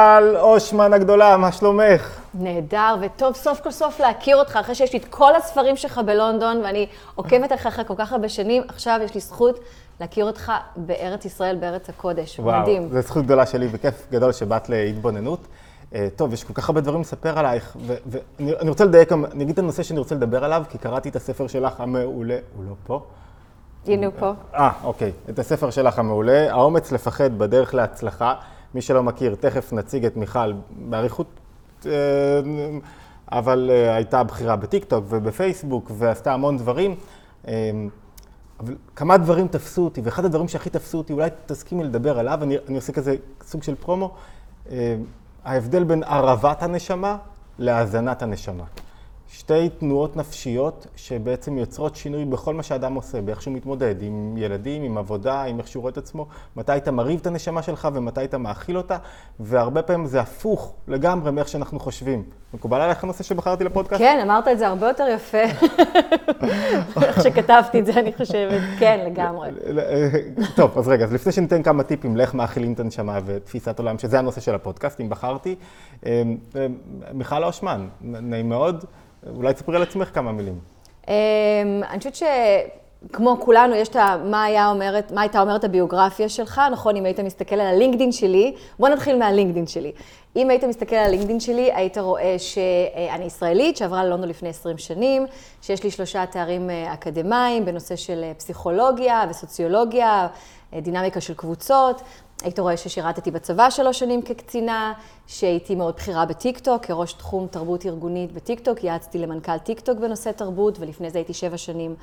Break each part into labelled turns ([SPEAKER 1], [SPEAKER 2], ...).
[SPEAKER 1] על אושמן הגדולה, מה שלומך?
[SPEAKER 2] נהדר, וטוב סוף כל סוף להכיר אותך, אחרי שיש לי את כל הספרים שלך בלונדון, ואני עוקבת אחריך כל כך הרבה שנים, עכשיו יש לי זכות להכיר אותך בארץ ישראל, בארץ הקודש.
[SPEAKER 1] וואו,
[SPEAKER 2] מדהים.
[SPEAKER 1] זו זכות גדולה שלי וכיף גדול שבאת להתבוננות. אה, טוב, יש כל כך הרבה דברים לספר עלייך, ואני רוצה לדייק, אני אגיד את הנושא שאני רוצה לדבר עליו, כי קראתי את הספר שלך המעולה, הוא לא פה?
[SPEAKER 2] הנה הוא פה.
[SPEAKER 1] אה, אוקיי. את הספר שלך המעולה, האומץ לפחד בדרך להצלחה. מי שלא מכיר, תכף נציג את מיכל באריכות, אה, אבל אה, הייתה בחירה בטיקטוק ובפייסבוק ועשתה המון דברים. אה, אבל כמה דברים תפסו אותי, ואחד הדברים שהכי תפסו אותי, אולי תסכימי לדבר עליו, אני, אני עושה כזה סוג של פרומו, ההבדל בין ערבת הנשמה להאזנת הנשמה. שתי תנועות נפשיות שבעצם יוצרות שינוי בכל מה שאדם עושה, באיך שהוא מתמודד, עם ילדים, עם עבודה, עם איך שהוא רואה את עצמו, מתי אתה מרהיב את הנשמה שלך ומתי אתה מאכיל אותה, והרבה פעמים זה הפוך לגמרי מאיך שאנחנו חושבים. מקובל עליך הנושא שבחרתי לפודקאסט?
[SPEAKER 2] כן, אמרת את זה הרבה יותר יפה. איך שכתבתי את זה, אני חושבת. כן, לגמרי.
[SPEAKER 1] טוב, אז רגע, אז לפני שניתן כמה טיפים לאיך מאכילים את הנשמה ותפיסת עולם, שזה הנושא של הפודקאסט, אם בחרתי, אה, אה, מיכל אושמן, נעים מאוד. אולי תספרי על עצמך כמה מילים.
[SPEAKER 2] אמ, אני חושבת שכמו כולנו, יש את ה... מה, היה אומרת, מה הייתה אומרת הביוגרפיה שלך, נכון, אם היית מסתכל על הלינקדין שלי, בוא נתחיל מהלינקדין שלי. אם היית מסתכל על הלינקדין שלי, היית רואה שאני ישראלית, שעברה ללונדון לפני 20 שנים, שיש לי שלושה תארים אה, אקדמיים בנושא של אה, פסיכולוגיה וסוציולוגיה, אה, דינמיקה של קבוצות. היית רואה ששירתתי בצבא שלוש שנים כקצינה, שהייתי מאוד בכירה בטיקטוק, כראש תחום תרבות ארגונית בטיקטוק, יעצתי למנכ"ל טיקטוק בנושא תרבות, ולפני זה הייתי שבע שנים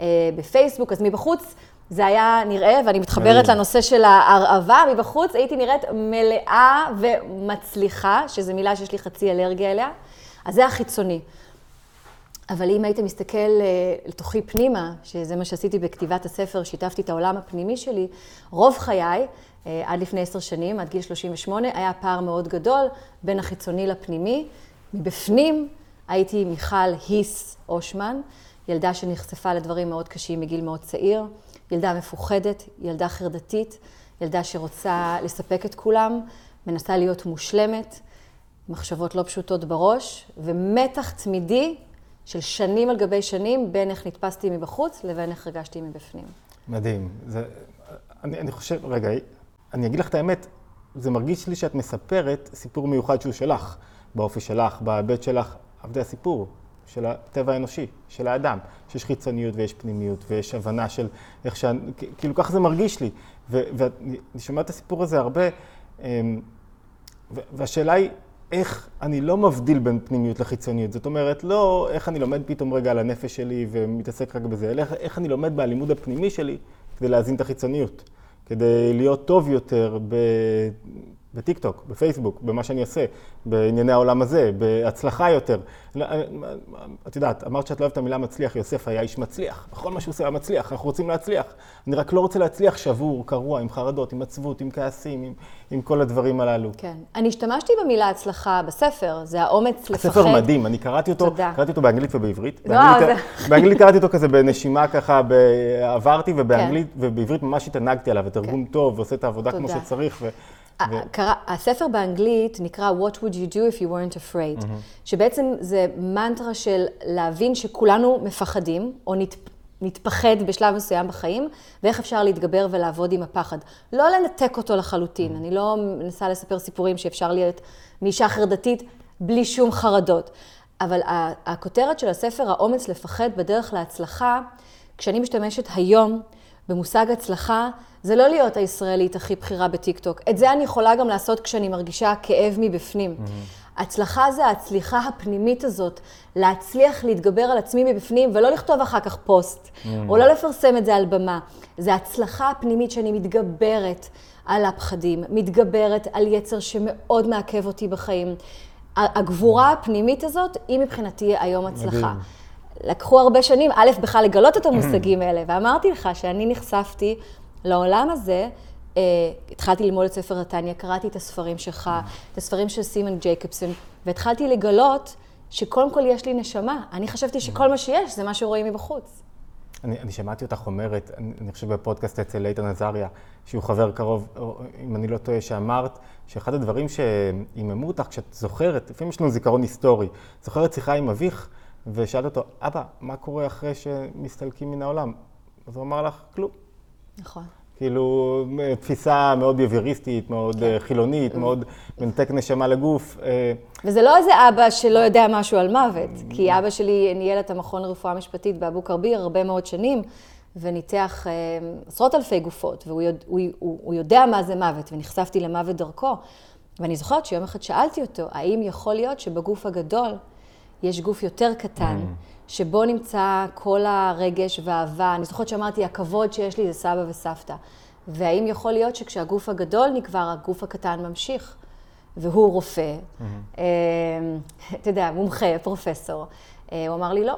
[SPEAKER 2] אה, בפייסבוק, אז מבחוץ זה היה נראה, ואני מתחברת לנושא של ההרעבה, מבחוץ הייתי נראית מלאה ומצליחה, שזו מילה שיש לי חצי אלרגיה אליה, אז זה החיצוני. אבל אם היית מסתכל אה, לתוכי פנימה, שזה מה שעשיתי בכתיבת הספר, שיתפתי את העולם הפנימי שלי, רוב חיי, עד לפני עשר שנים, עד גיל 38, היה פער מאוד גדול בין החיצוני לפנימי. מבפנים הייתי מיכל היס אושמן, ילדה שנחשפה לדברים מאוד קשים מגיל מאוד צעיר, ילדה מפוחדת, ילדה חרדתית, ילדה שרוצה לספק את כולם, מנסה להיות מושלמת, מחשבות לא פשוטות בראש, ומתח תמידי של שנים על גבי שנים בין איך נתפסתי מבחוץ לבין איך הרגשתי מבפנים.
[SPEAKER 1] מדהים. זה, אני, אני חושב, רגע, אני אגיד לך את האמת, זה מרגיש לי שאת מספרת סיפור מיוחד שהוא שלך, באופי שלך, בהיבט שלך, אבל זה הסיפור של הטבע האנושי, של האדם, שיש חיצוניות ויש פנימיות ויש הבנה של איך ש... כאילו ככה זה מרגיש לי. ואני שומע את הסיפור הזה הרבה, אמ, והשאלה היא, איך אני לא מבדיל בין פנימיות לחיצוניות. זאת אומרת, לא איך אני לומד פתאום רגע על הנפש שלי ומתעסק רק בזה, אלא איך אני לומד בלימוד הפנימי שלי כדי להזין את החיצוניות. כדי להיות טוב יותר בטיקטוק, בפייסבוק, במה שאני עושה, בענייני העולם הזה, בהצלחה יותר. לא, אה, את יודעת, אמרת שאת לא אוהבת את המילה מצליח, יוסף היה איש מצליח. בכל מה שהוא עושה היה מצליח, אנחנו רוצים להצליח. אני רק לא רוצה להצליח שבור, קרוע, עם חרדות, עם עצבות, עם כעסים, עם, עם כל הדברים הללו.
[SPEAKER 2] כן. אני השתמשתי במילה הצלחה בספר, זה האומץ לפחד.
[SPEAKER 1] הספר מדהים, אני קראתי אותו,
[SPEAKER 2] תודה.
[SPEAKER 1] קראתי אותו באנגלית ובעברית.
[SPEAKER 2] לא,
[SPEAKER 1] באנגלית, זה... באנגלית קראתי אותו כזה בנשימה ככה, ב... עברתי, ובאנגלית כן. ובעברית ממש התענגתי עליו, ותרגום כן. טוב, ועושה את העבודה תודה. כמו שצריך. ו...
[SPEAKER 2] קרא, הספר באנגלית נקרא What would you do if you weren't afraid, mm-hmm. שבעצם זה מנטרה של להבין שכולנו מפחדים, או נת, נתפחד בשלב מסוים בחיים, ואיך אפשר להתגבר ולעבוד עם הפחד. לא לנתק אותו לחלוטין, mm-hmm. אני לא מנסה לספר סיפורים שאפשר להיות מאישה חרדתית בלי שום חרדות, אבל הכותרת של הספר, האומץ לפחד בדרך להצלחה, כשאני משתמשת היום במושג הצלחה, זה לא להיות הישראלית הכי בכירה בטיקטוק. את זה אני יכולה גם לעשות כשאני מרגישה כאב מבפנים. Mm-hmm. הצלחה זה ההצליחה הפנימית הזאת, להצליח להתגבר על עצמי מבפנים ולא לכתוב אחר כך פוסט, mm-hmm. או לא לפרסם את זה על במה. זה הצלחה הפנימית שאני מתגברת על הפחדים, מתגברת על יצר שמאוד מעכב אותי בחיים. הגבורה הפנימית הזאת היא מבחינתי היום הצלחה. לקחו הרבה שנים, א', בכלל לגלות את המושגים האלה, ואמרתי לך שאני נחשפתי לעולם הזה, אה, התחלתי ללמוד את ספר נתניה, קראתי את הספרים שלך, את הספרים של סימן ג'ייקובסון, והתחלתי לגלות שקודם כל יש לי נשמה. אני חשבתי שכל מה שיש זה מה שרואים מבחוץ.
[SPEAKER 1] אני, אני שמעתי אותך אומרת, אני, אני חושב בפודקאסט אצל איתן עזריה, שהוא חבר קרוב, אם אני לא טועה, שאמרת שאחד הדברים שעיממו אותך, כשאת זוכרת, לפעמים יש לנו זיכרון היסטורי, זוכרת שיחה עם אביך, ושאלת אותו, אבא, מה קורה אחרי שמסתלקים מן העולם? אז הוא אמר לך, כלום.
[SPEAKER 2] נכון.
[SPEAKER 1] כאילו, תפיסה מאוד ביביריסטית, מאוד כן. חילונית, מאוד מנתק נשמה לגוף. אה,
[SPEAKER 2] וזה לא איזה אבא שלא יודע משהו על מוות, כי אבא שלי ניהל את המכון לרפואה משפטית באבו כרביר הרבה מאוד שנים, וניתח אה, עשרות אלפי גופות, והוא יודע, הוא, הוא, הוא יודע מה זה מוות, ונחשפתי למוות דרכו. ואני זוכרת שיום אחד שאלתי אותו, האם יכול להיות שבגוף הגדול יש גוף יותר קטן, mm. שבו נמצא כל הרגש והאהבה. אני זוכרת שאמרתי, הכבוד שיש לי זה סבא וסבתא. והאם יכול להיות שכשהגוף הגדול נקבר, הגוף הקטן ממשיך? והוא רופא, mm-hmm. אה, אתה יודע, מומחה, פרופסור. אה, הוא אמר לי, לא.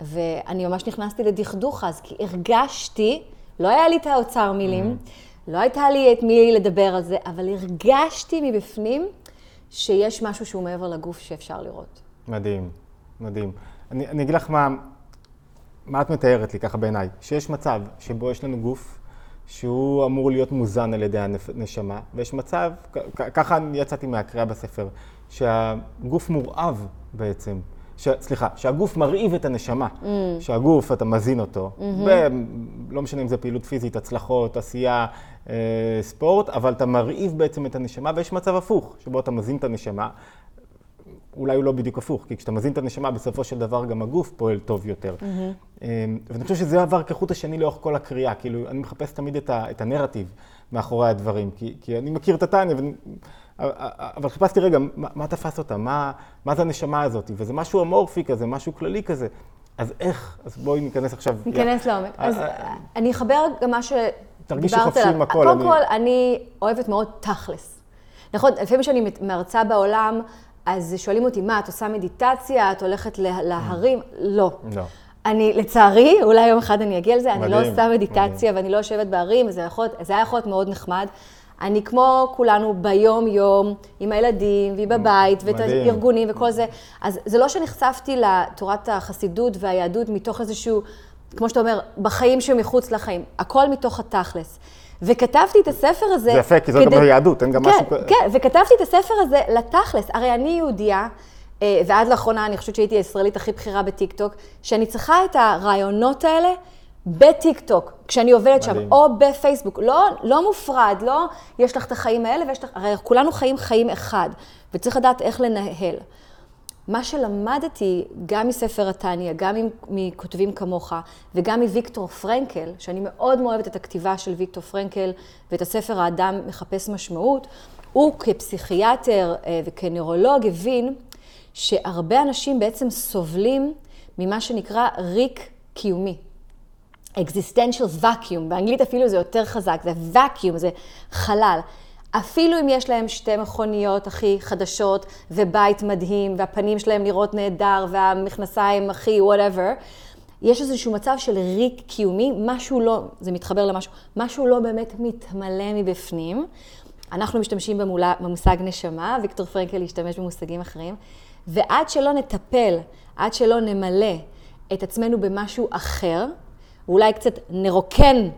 [SPEAKER 2] ואני ממש נכנסתי לדכדוך אז, כי הרגשתי, לא היה לי את האוצר מילים, mm-hmm. לא הייתה לי את מי לדבר על זה, אבל הרגשתי מבפנים שיש משהו שהוא מעבר לגוף שאפשר לראות.
[SPEAKER 1] מדהים, מדהים. אני, אני אגיד לך מה, מה את מתארת לי ככה בעיניי, שיש מצב שבו יש לנו גוף שהוא אמור להיות מוזן על ידי הנשמה, ויש מצב, ככה יצאתי מהקריאה בספר, שהגוף מורעב בעצם. ש, סליחה, שהגוף מרעיב את הנשמה, mm. שהגוף, אתה מזין אותו, mm-hmm. ולא משנה אם זה פעילות פיזית, הצלחות, עשייה, אה, ספורט, אבל אתה מרעיב בעצם את הנשמה, ויש מצב הפוך, שבו אתה מזין את הנשמה, אולי הוא לא בדיוק הפוך, כי כשאתה מזין את הנשמה, בסופו של דבר גם הגוף פועל טוב יותר. Mm-hmm. ואני חושב שזה עבר כחוט השני לאורך כל הקריאה, כאילו, אני מחפש תמיד את, ה, את הנרטיב מאחורי הדברים, כי, כי אני מכיר את הטניה, אבל חיפשתי רגע, מה, מה תפס אותה? מה, מה זה הנשמה הזאת? וזה משהו אמורפי כזה, משהו כללי כזה. אז איך? אז בואי ניכנס עכשיו.
[SPEAKER 2] ניכנס לעומק. אז אני אחבר גם מה שדיברת עליו.
[SPEAKER 1] תרגישי חופשי עם הכל.
[SPEAKER 2] קודם כל, אני אוהבת מאוד תכלס. נכון, לפעמים כשאני מרצה בעולם, אז שואלים אותי, מה, את עושה מדיטציה? את הולכת להרים? לא.
[SPEAKER 1] לא.
[SPEAKER 2] אני, לצערי, אולי יום אחד אני אגיע לזה, אני לא עושה מדיטציה ואני לא יושבת בערים, זה, יכול, זה היה יכול להיות מאוד נחמד. אני כמו כולנו ביום-יום, עם הילדים, והיא בבית, ואת הארגונים וכל זה. אז זה לא שנחשפתי לתורת החסידות והיהדות מתוך איזשהו, כמו שאתה אומר, בחיים שמחוץ לחיים. הכל מתוך התכלס. וכתבתי את הספר הזה...
[SPEAKER 1] זה יפה, כי זאת כדי... גם היהדות, אין גם
[SPEAKER 2] כן,
[SPEAKER 1] משהו...
[SPEAKER 2] כן, וכתבתי את הספר הזה לתכלס. הרי אני יהודייה, אה, ועד לאחרונה אני חושבת שהייתי הישראלית הכי בכירה בטיקטוק, שאני צריכה את הרעיונות האלה בטיקטוק, כשאני עובדת מדהים. שם, או בפייסבוק. לא, לא מופרד, לא יש לך את החיים האלה ויש לך... הרי כולנו חיים חיים אחד, וצריך לדעת איך לנהל. מה שלמדתי, גם מספר התניא, גם מכותבים כמוך, וגם מוויקטור פרנקל, שאני מאוד מאוד אוהבת את הכתיבה של ויקטור פרנקל ואת הספר האדם מחפש משמעות, הוא כפסיכיאטר אה, וכנוירולוג הבין שהרבה אנשים בעצם סובלים ממה שנקרא ריק קיומי. existential vacuum, באנגלית אפילו זה יותר חזק, זה vacuum, זה חלל. אפילו אם יש להם שתי מכוניות הכי חדשות, ובית מדהים, והפנים שלהם נראות נהדר, והמכנסיים הכי whatever, יש איזשהו מצב של ריק קיומי, משהו לא, זה מתחבר למשהו, משהו לא באמת מתמלא מבפנים. אנחנו משתמשים במילה, במושג נשמה, ויקטור פרנקל השתמש במושגים אחרים, ועד שלא נטפל, עד שלא נמלא את עצמנו במשהו אחר, ואולי קצת נרוקן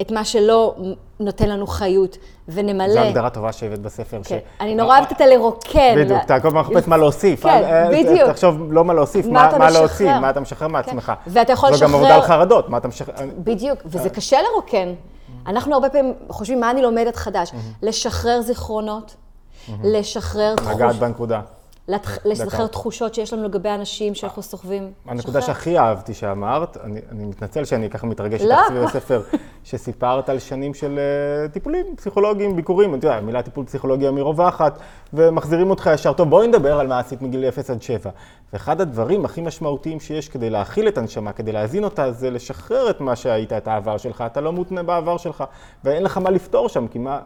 [SPEAKER 2] את מה שלא נותן לנו חיות, ונמלא...
[SPEAKER 1] זו הגדרה טובה שהבאת בספר.
[SPEAKER 2] כן, ש... אני נורא אוהבת את הלרוקן.
[SPEAKER 1] בדיוק, אתה כל הזמן מחפש מה להוסיף.
[SPEAKER 2] כן, אה, בדיוק.
[SPEAKER 1] תחשוב לא מה להוסיף, מה להוציא, מה אתה משחרר מעצמך.
[SPEAKER 2] כן. ואתה יכול לשחרר...
[SPEAKER 1] זו גם עבודה על חרדות, מה אתה משחרר...
[SPEAKER 2] בדיוק, וזה קשה לרוקן. אנחנו הרבה פעמים חושבים, מה אני לומדת חדש? לשחרר זיכרונות, לשחרר תחוש...
[SPEAKER 1] לגעת בנקודה.
[SPEAKER 2] לזכר תחושות שיש לנו לגבי אנשים שאנחנו סוחבים.
[SPEAKER 1] הנקודה שהכי אהבתי שאמרת, אני, אני מתנצל שאני ככה מתרגש איתך לא. סביב הספר, שסיפרת על שנים של uh, טיפולים פסיכולוגיים, ביקורים, אתה יודע, המילה טיפול פסיכולוגיה מרווחת, ומחזירים אותך ישר, טוב, בואי נדבר על מה עשית מגיל 0 עד 7. ואחד הדברים הכי משמעותיים שיש כדי להכיל את הנשמה, כדי להזין אותה, זה לשחרר את מה שהיית, את העבר שלך, אתה לא מותנה בעבר שלך, ואין לך מה לפתור שם, כי מה,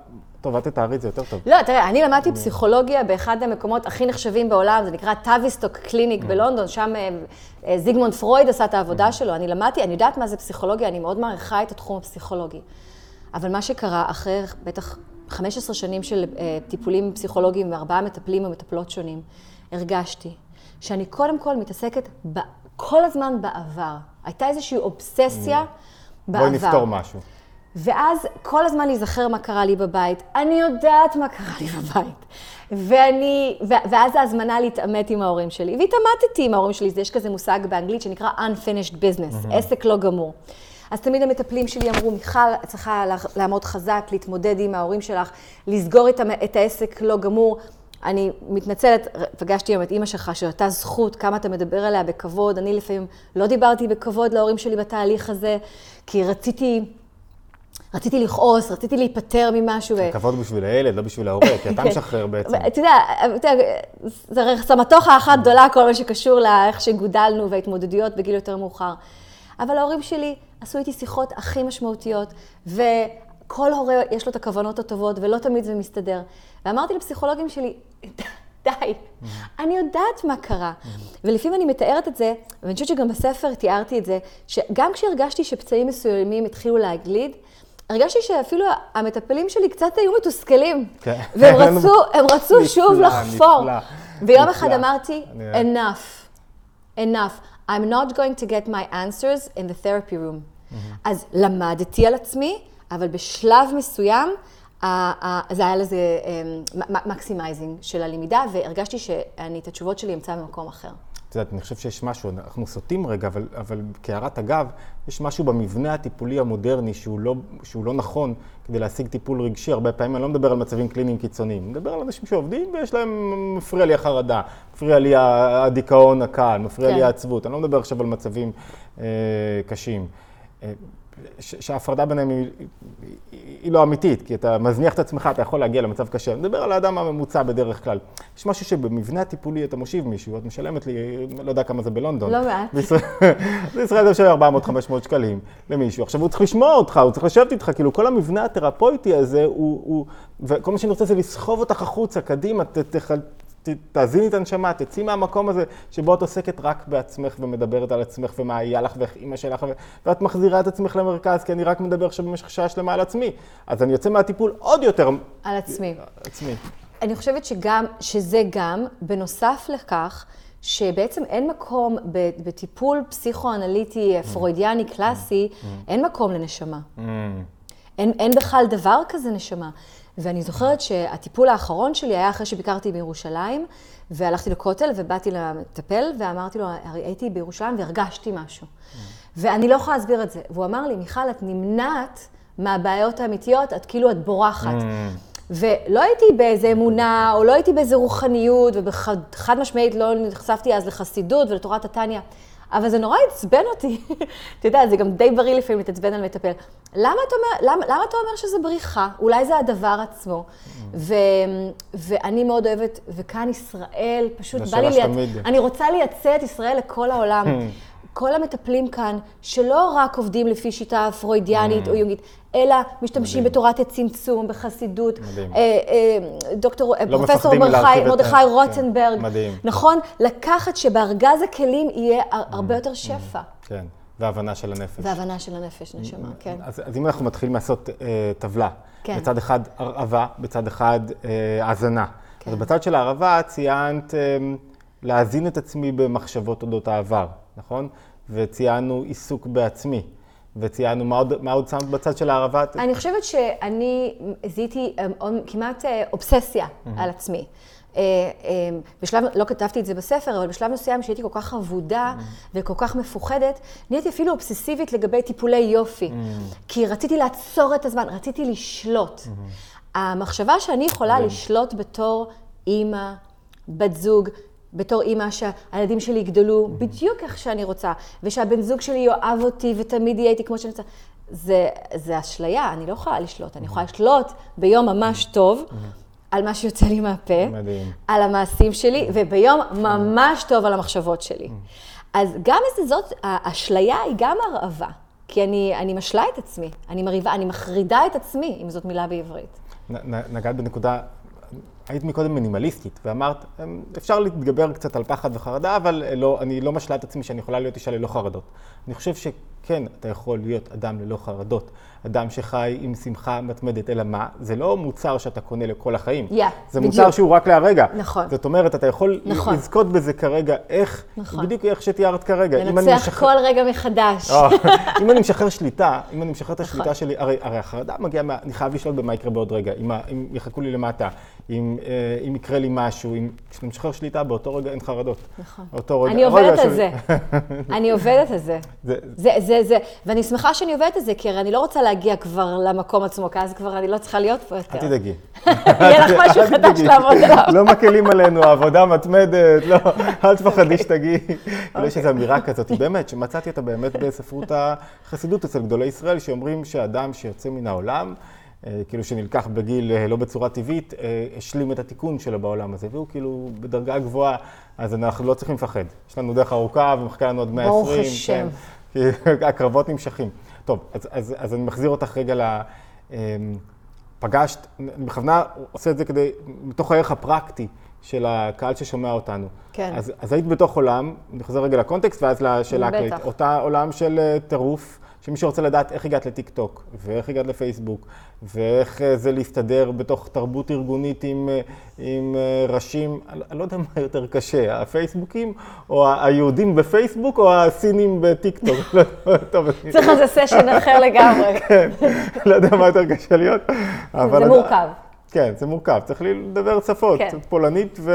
[SPEAKER 1] טוב, את תתארי את זה יותר טוב.
[SPEAKER 2] לא, תראה, אני למדתי פסיכולוגיה באחד המקומות הכי נחשבים בעולם, זה נקרא Tavistock Clinic mm. בלונדון, שם אה, אה, זיגמונד פרויד עשה את העבודה. שלו. אני למדתי, אני יודעת מה זה פסיכולוגיה, אני מאוד מעריכה את התחום הפסיכולוגי. אבל מה שקרה אחרי בטח 15 שנים של אה, טיפולים פסיכולוגיים וארבעה מטפלים ומטפלות שונים, הרגשתי שאני קודם כל מתעסקת כל הזמן בעבר. הייתה איזושהי אובססיה בעבר.
[SPEAKER 1] בואי נפתור משהו.
[SPEAKER 2] ואז כל הזמן להיזכר מה קרה לי בבית. אני יודעת מה קרה לי בבית. ואני, ו- ואז ההזמנה להתעמת עם ההורים שלי. והתעמתתי עם ההורים שלי, יש כזה מושג באנגלית שנקרא unfinished business, עסק לא גמור. אז תמיד המטפלים שלי אמרו, מיכל, את צריכה לעמוד חזק, להתמודד עם ההורים שלך, לסגור את, את העסק לא גמור. אני מתנצלת, פגשתי היום את אימא שלך, שהייתה זכות, כמה אתה מדבר עליה בכבוד. אני לפעמים לא דיברתי בכבוד להורים שלי בתהליך הזה, כי רציתי... רציתי לכעוס, רציתי להיפטר ממשהו. ו-
[SPEAKER 1] כבוד בשביל הילד, לא בשביל ההורה, כי אתה
[SPEAKER 2] כן.
[SPEAKER 1] משחרר בעצם.
[SPEAKER 2] אתה יודע, אתה יודע, זה סמטוחה אחת גדולה, כל מה שקשור לאיך שגודלנו וההתמודדויות בגיל יותר מאוחר. אבל ההורים שלי עשו איתי שיחות הכי משמעותיות, וכל הורה יש לו את הכוונות הטובות, ולא תמיד זה מסתדר. ואמרתי לפסיכולוגים שלי, די, אני יודעת מה קרה. ולפעמים אני מתארת את זה, ואני חושבת שגם בספר תיארתי את זה, שגם כשהרגשתי שפצעים מסוימים התחילו להגליד, הרגשתי שאפילו המטפלים שלי קצת היו מתוסכלים.
[SPEAKER 1] כן.
[SPEAKER 2] והם רצו, הם רצו שוב
[SPEAKER 1] נפלא,
[SPEAKER 2] לחפור.
[SPEAKER 1] נפלא,
[SPEAKER 2] ויום
[SPEAKER 1] נפלא.
[SPEAKER 2] אחד אמרתי, enough, enough. I'm not going to get my answers in the therapy room. אז למדתי על עצמי, אבל בשלב מסוים, זה היה לזה maximizing של הלמידה, והרגשתי שאני את התשובות שלי אמצא במקום אחר.
[SPEAKER 1] את יודעת, אני חושב שיש משהו, אנחנו סוטים רגע, אבל, אבל כהערת אגב, יש משהו במבנה הטיפולי המודרני שהוא לא, שהוא לא נכון כדי להשיג טיפול רגשי. הרבה פעמים אני לא מדבר על מצבים קליניים קיצוניים, אני מדבר על אנשים שעובדים ויש להם, מפריע לי החרדה, מפריע לי הדיכאון הקל, מפריע
[SPEAKER 2] כן.
[SPEAKER 1] לי העצבות. אני לא מדבר עכשיו על מצבים אה, קשים. אה, שההפרדה ביניהם היא, היא, היא לא אמיתית, כי אתה מזניח את עצמך, אתה יכול להגיע למצב קשה. אני מדבר על האדם הממוצע בדרך כלל. יש משהו שבמבנה הטיפולי אתה מושיב מישהו, את משלמת לי, לא יודע כמה זה בלונדון.
[SPEAKER 2] לא מעט.
[SPEAKER 1] בישראל אתה משלם 400-500 שקלים למישהו. עכשיו הוא צריך לשמוע אותך, הוא צריך לשבת איתך, כאילו כל המבנה התרפויטי הזה, הוא, הוא וכל מה שאני רוצה זה לסחוב אותך החוצה, קדימה, ת, ת, ת, תאזיני את הנשמה, תצאי מהמקום הזה שבו את עוסקת רק בעצמך ומדברת על עצמך ומה היה לך ואיך אימא שלך, ו- ואת מחזירה את עצמך למרכז, כי אני רק מדבר עכשיו במשך שעה שלמה על עצמי. אז אני יוצא מהטיפול עוד יותר
[SPEAKER 2] על עצמי.
[SPEAKER 1] עצמי.
[SPEAKER 2] אני חושבת שגם, שזה גם, בנוסף לכך, שבעצם אין מקום בטיפול פסיכואנליטי פרוידיאני קלאסי, אין מקום לנשמה. אין, אין בכלל דבר כזה נשמה. ואני זוכרת שהטיפול האחרון שלי היה אחרי שביקרתי בירושלים, והלכתי לכותל ובאתי למטפל, ואמרתי לו, הייתי בירושלים והרגשתי משהו. ואני לא יכולה להסביר את זה. והוא אמר לי, מיכל, את נמנעת מהבעיות האמיתיות, את כאילו את בורחת. ולא הייתי באיזה אמונה, או לא הייתי באיזה רוחניות, ובחד משמעית לא נחשפתי אז לחסידות ולתורת התניא. אבל זה נורא עצבן אותי. אתה יודע, זה גם די בריא לפעמים להתעצבן על מטפל. למה אתה אומר, למה, למה אתה אומר שזה בריחה? אולי זה הדבר עצמו. ו, ואני מאוד אוהבת, וכאן ישראל, פשוט
[SPEAKER 1] זו
[SPEAKER 2] בא לי...
[SPEAKER 1] שאלה
[SPEAKER 2] לייצ-
[SPEAKER 1] שתמיד-
[SPEAKER 2] אני רוצה לייצא את ישראל לכל העולם. כל המטפלים כאן, שלא רק עובדים לפי שיטה פרוידיאנית או יונגית, אלא משתמשים
[SPEAKER 1] מדהים.
[SPEAKER 2] בתורת הצמצום, בחסידות.
[SPEAKER 1] מדהים.
[SPEAKER 2] אה, אה, דוקטור, אה,
[SPEAKER 1] לא
[SPEAKER 2] פרופסור מרדכי-
[SPEAKER 1] כן,
[SPEAKER 2] רוטנברג.
[SPEAKER 1] מדהים.
[SPEAKER 2] נכון? לקחת שבארגז הכלים יהיה הר- הרבה יותר שפע.
[SPEAKER 1] כן, והבנה של הנפש.
[SPEAKER 2] והבנה של הנפש, נשמה, כן.
[SPEAKER 1] אז, אז אם אנחנו מתחילים לעשות אה, טבלה,
[SPEAKER 2] כן.
[SPEAKER 1] בצד אחד הרעבה, בצד אחד אה, האזנה.
[SPEAKER 2] כן.
[SPEAKER 1] אז בצד של הערבה ציינת אה, להזין את עצמי במחשבות אודות העבר, נכון? וציינו עיסוק בעצמי. וציינו, מה עוד, מה עוד שמת בצד של הערבה?
[SPEAKER 2] אני חושבת שאני זיהיתי אה, עוד- כמעט אה, אובססיה על עצמי. אה, אה, בשלב, לא כתבתי את זה בספר, אבל בשלב מסוים שהייתי כל כך אבודה וכל כך מפוחדת, נהייתי אפילו אובססיבית לגבי טיפולי יופי. כי רציתי לעצור את הזמן, רציתי לשלוט. המחשבה שאני יכולה לשלוט בתור אימא, בת זוג, בתור אימא שהילדים שלי יגדלו בדיוק איך שאני רוצה, ושהבן זוג שלי יאהב אותי ותמיד יהיה איתי כמו שאני רוצה. זה, זה אשליה, אני לא יכולה לשלוט. אני יכולה לשלוט ביום ממש טוב על מה שיוצא לי מהפה,
[SPEAKER 1] מדהים.
[SPEAKER 2] על המעשים שלי, וביום ממש טוב על המחשבות שלי. אז גם איזה זאת, האשליה היא גם הרעבה. כי אני, אני משלה את עצמי, אני מרהיבה, אני מחרידה את עצמי, אם זאת מילה בעברית.
[SPEAKER 1] נ- נ- נגעת בנקודה, היית מקודם מינימליסטית, ואמרת, "אמ, אפשר להתגבר קצת על פחד וחרדה, אבל אה, לא, אני לא משלה את עצמי שאני יכולה להיות אישה ללא חרדות. אני חושב כן, אתה יכול להיות אדם ללא חרדות. אדם שחי עם שמחה מתמדת, אלא מה? זה לא מוצר שאתה קונה לכל החיים.
[SPEAKER 2] Yeah,
[SPEAKER 1] זה
[SPEAKER 2] בדיוק.
[SPEAKER 1] מוצר שהוא רק להרגע.
[SPEAKER 2] נכון.
[SPEAKER 1] זאת אומרת, אתה יכול
[SPEAKER 2] נכון.
[SPEAKER 1] לזכות בזה כרגע, איך,
[SPEAKER 2] נכון.
[SPEAKER 1] בדיוק איך שתיארת כרגע.
[SPEAKER 2] לנצח
[SPEAKER 1] משחרר-
[SPEAKER 2] כל רגע מחדש.
[SPEAKER 1] או, אם אני משחרר שליטה, אם אני משחרר את
[SPEAKER 2] נכון.
[SPEAKER 1] השליטה שלי, הרי, הרי החרדה מגיעה, מה, אני חייב לשלוט במה יקרה בעוד רגע, אם, אם יחכו לי למטה, אם, אה, אם יקרה לי משהו, אם, כשאתה משחרר שליטה, באותו רגע אין חרדות.
[SPEAKER 2] נכון.
[SPEAKER 1] אותו רגע,
[SPEAKER 2] אני עובדת על זה. אני עובדת על זה.
[SPEAKER 1] זה-
[SPEAKER 2] זה, זה, ואני שמחה שאני עובדת על זה, כי הרי אני לא רוצה להגיע כבר למקום עצמו, כי אז כבר אני לא צריכה להיות פה יותר.
[SPEAKER 1] אל תדאגי.
[SPEAKER 2] יהיה לך משהו חדש. לעבוד עליו.
[SPEAKER 1] לא מקלים עלינו, עבודה מתמדת, לא, אל תפחדי. שתגיעי. כאילו יש איזו אמירה כזאת, באמת, שמצאתי אותה באמת בספרות החסידות אצל גדולי ישראל, שאומרים שאדם שיוצא מן העולם, אה, כאילו שנלקח בגיל אה, לא בצורה טבעית, אה, השלים את התיקון שלו בעולם הזה, והוא כאילו בדרגה גבוהה, אז אנחנו לא צריכים לפחד. יש לנו דרך ארוכה ומחכה לנו עוד 120.
[SPEAKER 2] ברוך השם.
[SPEAKER 1] כן, הקרבות נמשכים. טוב, אז, אז, אז אני מחזיר אותך רגע ל... אמ, פגשת, אני בכוונה עושה את זה כדי, מתוך הערך הפרקטי של הקהל ששומע אותנו.
[SPEAKER 2] כן.
[SPEAKER 1] אז, אז היית בתוך עולם, אני חוזר רגע לקונטקסט ואז לשאלה
[SPEAKER 2] בטח.
[SPEAKER 1] הכללית. אותה עולם של אה, טירוף, שמי שרוצה לדעת איך הגעת לטיק טוק, ואיך הגעת לפייסבוק, ואיך אה, זה להסתדר בתוך תרבות ארגונית עם, אה, עם אה, ראשים, אני לא יודע מה יותר קשה, הפייסבוקים, או היהודים בפייסבוק, או הסינים בטיק טוק.
[SPEAKER 2] צריך לזה סשן אחר לגמרי.
[SPEAKER 1] כן, לא יודע מה יותר קשה להיות. אבל
[SPEAKER 2] זה מורכב.
[SPEAKER 1] כן, זה מורכב. צריך לדבר שפות,
[SPEAKER 2] כן.
[SPEAKER 1] פולנית ו...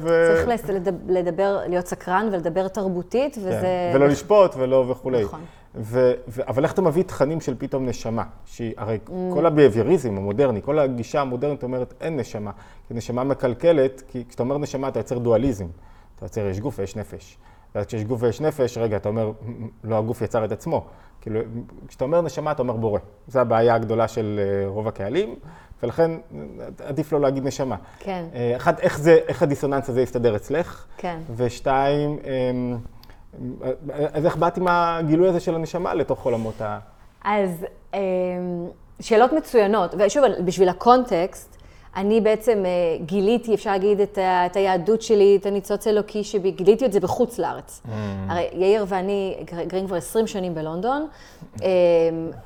[SPEAKER 1] ו...
[SPEAKER 2] צריך לדבר, להיות סקרן ולדבר תרבותית,
[SPEAKER 1] כן,
[SPEAKER 2] וזה...
[SPEAKER 1] ולא לשפוט ולא וכולי.
[SPEAKER 2] נכון.
[SPEAKER 1] ו... ו... אבל איך אתה מביא תכנים של פתאום נשמה? שהיא, הרי
[SPEAKER 2] Mm.
[SPEAKER 1] כל הביהייביוריזם המודרני, כל הגישה המודרנית אומרת אין נשמה. כי נשמה מקלקלת, כי כשאתה אומר נשמה אתה יוצר דואליזם. אתה יוצר יש גוף ויש נפש. ואז כשיש גוף ויש נפש, רגע, אתה אומר, לא הגוף יצר את עצמו. כאילו, כשאתה אומר נשמה, אתה אומר בורא. זו הבעיה הגדולה של אה, רוב הקהלים, ולכן עדיף לא להגיד נשמה.
[SPEAKER 2] כן.
[SPEAKER 1] אה, אחד, איך, זה, איך הדיסוננס הזה יסתדר אצלך?
[SPEAKER 2] כן.
[SPEAKER 1] ושתיים, אמ, אז איך באת עם הגילוי הזה של הנשמה לתוך עולמות ה...
[SPEAKER 2] אז אמ, שאלות מצוינות, ושוב, בשביל הקונטקסט, אני בעצם אה, גיליתי, אפשר להגיד, את, ה, את היהדות שלי, את הניצוץ האלוקי שבי, גיליתי את זה בחוץ לארץ. הרי יאיר ואני גר- גרים כבר 20 שנים בלונדון, אמ,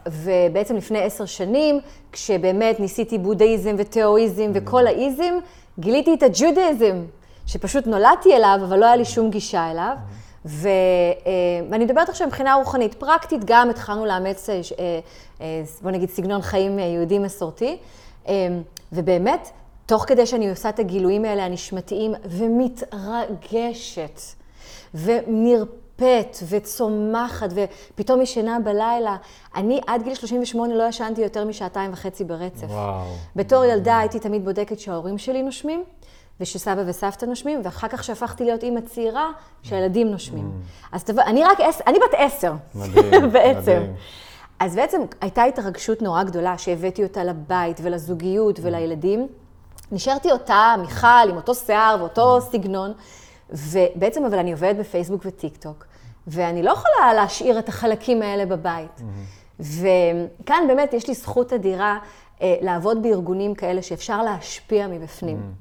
[SPEAKER 2] ובעצם לפני עשר שנים, כשבאמת ניסיתי בודהיזם ותאואיזם וכל האיזם, גיליתי את הג'ודהיזם, שפשוט נולדתי אליו, אבל לא היה לי שום גישה אליו. אה, ואני מדברת עכשיו מבחינה רוחנית. פרקטית גם התחלנו לאמץ, אה, אה, אה, בוא נגיד, סגנון חיים אה, יהודי מסורתי. אה, ובאמת, תוך כדי שאני עושה את הגילויים האלה הנשמתיים, ומתרגשת, ונרפאת, וצומחת, ופתאום ישנה בלילה. אני עד גיל 38 לא ישנתי יותר משעתיים וחצי ברצף.
[SPEAKER 1] וואו.
[SPEAKER 2] בתור ילדה הייתי תמיד בודקת שההורים שלי נושמים, ושסבא וסבתא נושמים, ואחר כך שהפכתי להיות אימא צעירה, שהילדים נושמים. אז תבוא, אני רק עשר, אני בת עשר.
[SPEAKER 1] מדהים,
[SPEAKER 2] בעצם.
[SPEAKER 1] מדהים.
[SPEAKER 2] אז בעצם הייתה התרגשות נורא גדולה שהבאתי אותה לבית ולזוגיות ולילדים. נשארתי אותה, מיכל, עם אותו שיער ואותו סגנון, ובעצם, אבל אני עובדת בפייסבוק וטיק טוק, ואני לא יכולה להשאיר את החלקים האלה בבית. וכאן באמת יש לי זכות אדירה אה, לעבוד בארגונים כאלה שאפשר להשפיע מבפנים.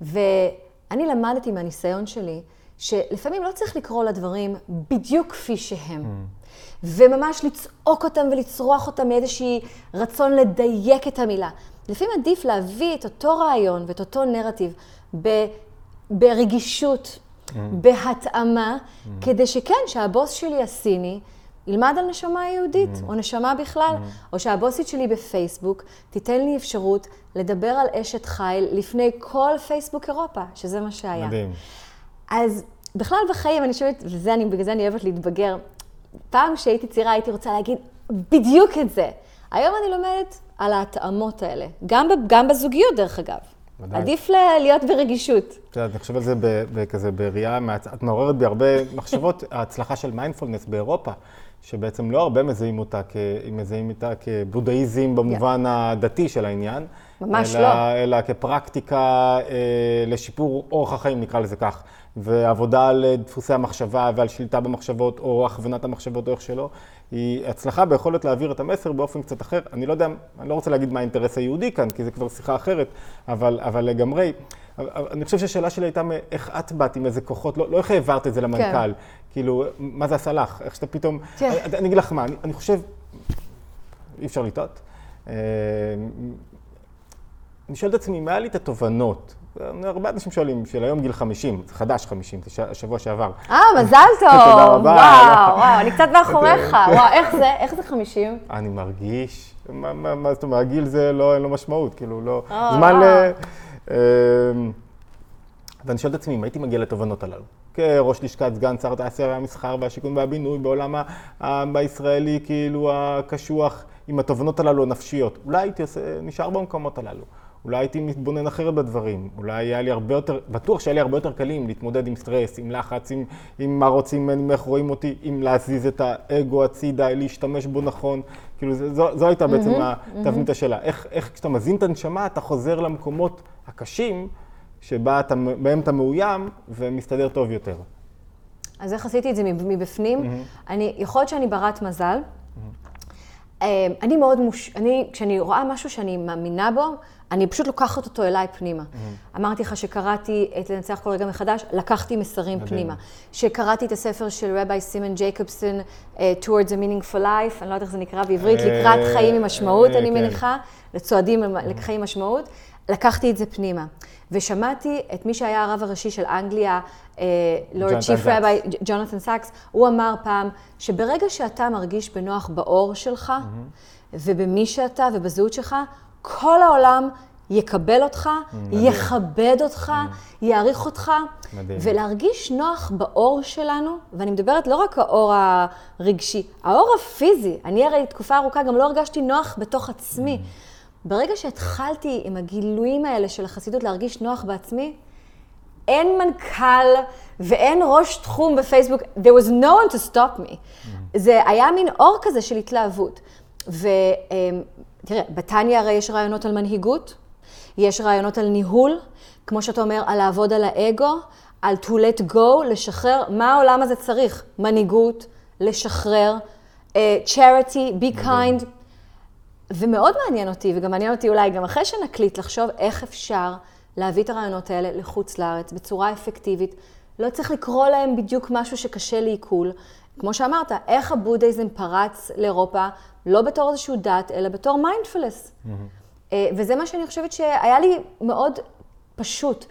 [SPEAKER 2] ואני למדתי מהניסיון שלי, שלפעמים לא צריך לקרוא לדברים בדיוק כפי שהם. וממש לצעוק אותם ולצרוח אותם מאיזשהי רצון לדייק את המילה. לפעמים עדיף להביא את אותו רעיון ואת אותו נרטיב ב, ברגישות, בהתאמה, כדי שכן, שהבוס שלי הסיני ילמד על נשמה יהודית, או נשמה בכלל, או שהבוסית שלי בפייסבוק תיתן לי אפשרות לדבר על אשת חיל לפני כל פייסבוק אירופה, שזה מה שהיה.
[SPEAKER 1] מדהים.
[SPEAKER 2] אז בכלל בחיים, אני חושבת, וזה אני, בגלל זה אני אוהבת להתבגר, פעם כשהייתי צעירה הייתי רוצה להגיד בדיוק את זה. היום אני לומדת על ההתאמות האלה, גם, גם בזוגיות דרך אגב.
[SPEAKER 1] ודאי.
[SPEAKER 2] עדיף להיות ברגישות.
[SPEAKER 1] את יודעת, אני חושב על זה בכזה בראייה, את מעוררת בי הרבה מחשבות, ההצלחה של מיינדפולנס באירופה, שבעצם לא הרבה מזהים אותה, כ- מזהים אותה כבודהיזם במובן הדתי של העניין.
[SPEAKER 2] ממש
[SPEAKER 1] אלא,
[SPEAKER 2] לא.
[SPEAKER 1] אלא כפרקטיקה אה, לשיפור אורח החיים, נקרא לזה כך. ועבודה על אה, דפוסי המחשבה ועל שליטה במחשבות, או הכוונת המחשבות, או איך שלא, היא הצלחה ביכולת להעביר את המסר באופן קצת אחר. אני לא יודע, אני לא רוצה להגיד מה האינטרס היהודי כאן, כי זה כבר שיחה אחרת, אבל, אבל לגמרי. אני חושב שהשאלה שלי הייתה איך את באת עם איזה כוחות, לא, לא איך העברת את זה למנכ"ל. כן. כאילו, מה זה עשה לך? איך שאתה פתאום... כן. אני, אני אגיד לך מה, אני, אני חושב, אי אפשר לטעות. אה, אני שואל את עצמי, מה היה לי את התובנות? הרבה אנשים שואלים, של היום גיל 50, זה חדש 50, זה השבוע שעבר.
[SPEAKER 2] אה, מזל טוב. תודה רבה. וואו, וואו, אני קצת מאחוריך. וואו, איך זה? איך זה 50?
[SPEAKER 1] אני מרגיש, מה זאת אומרת, הגיל זה לא, אין לו משמעות, כאילו, לא... אה, זמן ל... אמ, ואני שואל את עצמי, אם הייתי מגיע לתובנות הללו, כראש לשכת סגן שר התעשייה והמסחר והשיכון והבינוי בעולם הישראלי, כאילו הקשוח, עם התובנות הללו הנפשיות, אולי הייתי עושה, נשאר במקומות הללו. אולי הייתי מתבונן אחרת בדברים, אולי היה לי הרבה יותר, בטוח שהיה לי הרבה יותר קלים להתמודד עם סטרס, עם לחץ, עם, עם מה רוצים ממני, איך רואים אותי, עם להזיז את האגו הצידה, להשתמש בו נכון. כאילו, זו, זו הייתה בעצם mm-hmm, תבנית mm-hmm. השאלה. איך, איך כשאתה מזין את הנשמה, אתה חוזר למקומות הקשים, שבהם אתה, אתה מאוים ומסתדר טוב יותר.
[SPEAKER 2] אז איך עשיתי את זה מבפנים? Mm-hmm. אני, יכול להיות שאני ברת מזל. Mm-hmm. אני מאוד מוש... אני, כשאני רואה משהו שאני מאמינה בו, אני פשוט לוקחת אותו אליי פנימה. Mm-hmm. אמרתי לך שקראתי את לנצח כל רגע מחדש, לקחתי מסרים מדהים. פנימה. שקראתי את הספר של רבי סימן ג'ייקובסון, uh, Towards a Meaningful Life, אני לא יודעת איך זה נקרא בעברית, אה, לקראת חיים עם משמעות, אני כן. מניחה, לצועדים לחיים משמעות. לקחתי את זה פנימה. ושמעתי את מי שהיה הרב הראשי של אנגליה, Lord Chief Rabbi, ג'ונתן סאקס, הוא אמר פעם, שברגע שאתה מרגיש בנוח באור שלך, mm-hmm. ובמי שאתה ובזהות שלך, כל העולם יקבל אותך, מדהים. יכבד אותך, מדהים. יעריך אותך. מדהים. ולהרגיש נוח באור שלנו, ואני מדברת לא רק האור הרגשי, האור הפיזי. אני הרי תקופה ארוכה גם לא הרגשתי נוח בתוך עצמי. ברגע שהתחלתי עם הגילויים האלה של החסידות להרגיש נוח בעצמי, אין מנכ"ל ואין ראש תחום בפייסבוק, there was no one to stop me. זה היה מין אור כזה של התלהבות. ותראה, בתניא הרי יש רעיונות על מנהיגות, יש רעיונות על ניהול, כמו שאתה אומר, על לעבוד על האגו, על to let go, לשחרר, מה העולם הזה צריך? מנהיגות, לשחרר, uh, charity, be kind. ומאוד מעניין אותי, וגם מעניין אותי אולי גם אחרי שנקליט, לחשוב איך אפשר להביא את הרעיונות האלה לחוץ לארץ בצורה אפקטיבית. לא צריך לקרוא להם בדיוק משהו שקשה לעיכול. כמו שאמרת, איך הבודהיזם פרץ לאירופה, לא בתור איזשהו דת, אלא בתור mindfulness. Mm-hmm. וזה מה שאני חושבת שהיה לי מאוד פשוט.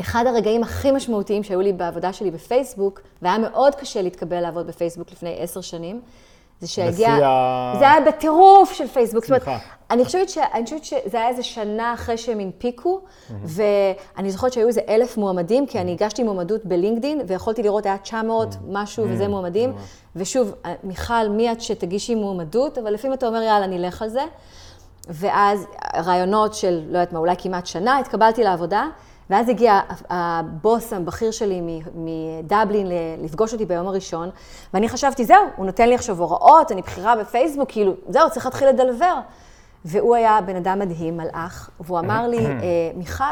[SPEAKER 2] אחד הרגעים הכי משמעותיים שהיו לי בעבודה שלי בפייסבוק, והיה מאוד קשה להתקבל לעבוד בפייסבוק לפני עשר שנים, זה שהגיע... בשיא זה היה בטירוף של פייסבוק. סליחה. זאת אומרת, אני חושבת, ש... אני חושבת שזה היה איזה שנה אחרי שהם הנפיקו, mm-hmm. ואני זוכרת שהיו איזה אלף מועמדים, כי אני הגשתי מועמדות בלינקדין, ויכולתי לראות, היה 900 mm-hmm. משהו, וזה מועמדים. Mm-hmm. ושוב, מיכל, מי את שתגישי מועמדות, אבל לפעמים אתה אומר, יאללה, נלך על זה. ואז רעיונות של, לא יודעת מה, אולי כמעט שנה, התקבלתי לעבודה. ואז הגיע הבוס הבכיר שלי מדבלין לפגוש אותי ביום הראשון, ואני חשבתי, זהו, הוא נותן לי עכשיו הוראות, אני בכירה בפייסבוק, כאילו, זהו, צריך להתחיל לדלבר. והוא היה בן אדם מדהים, מלאך, והוא אמר לי, אה, מיכל,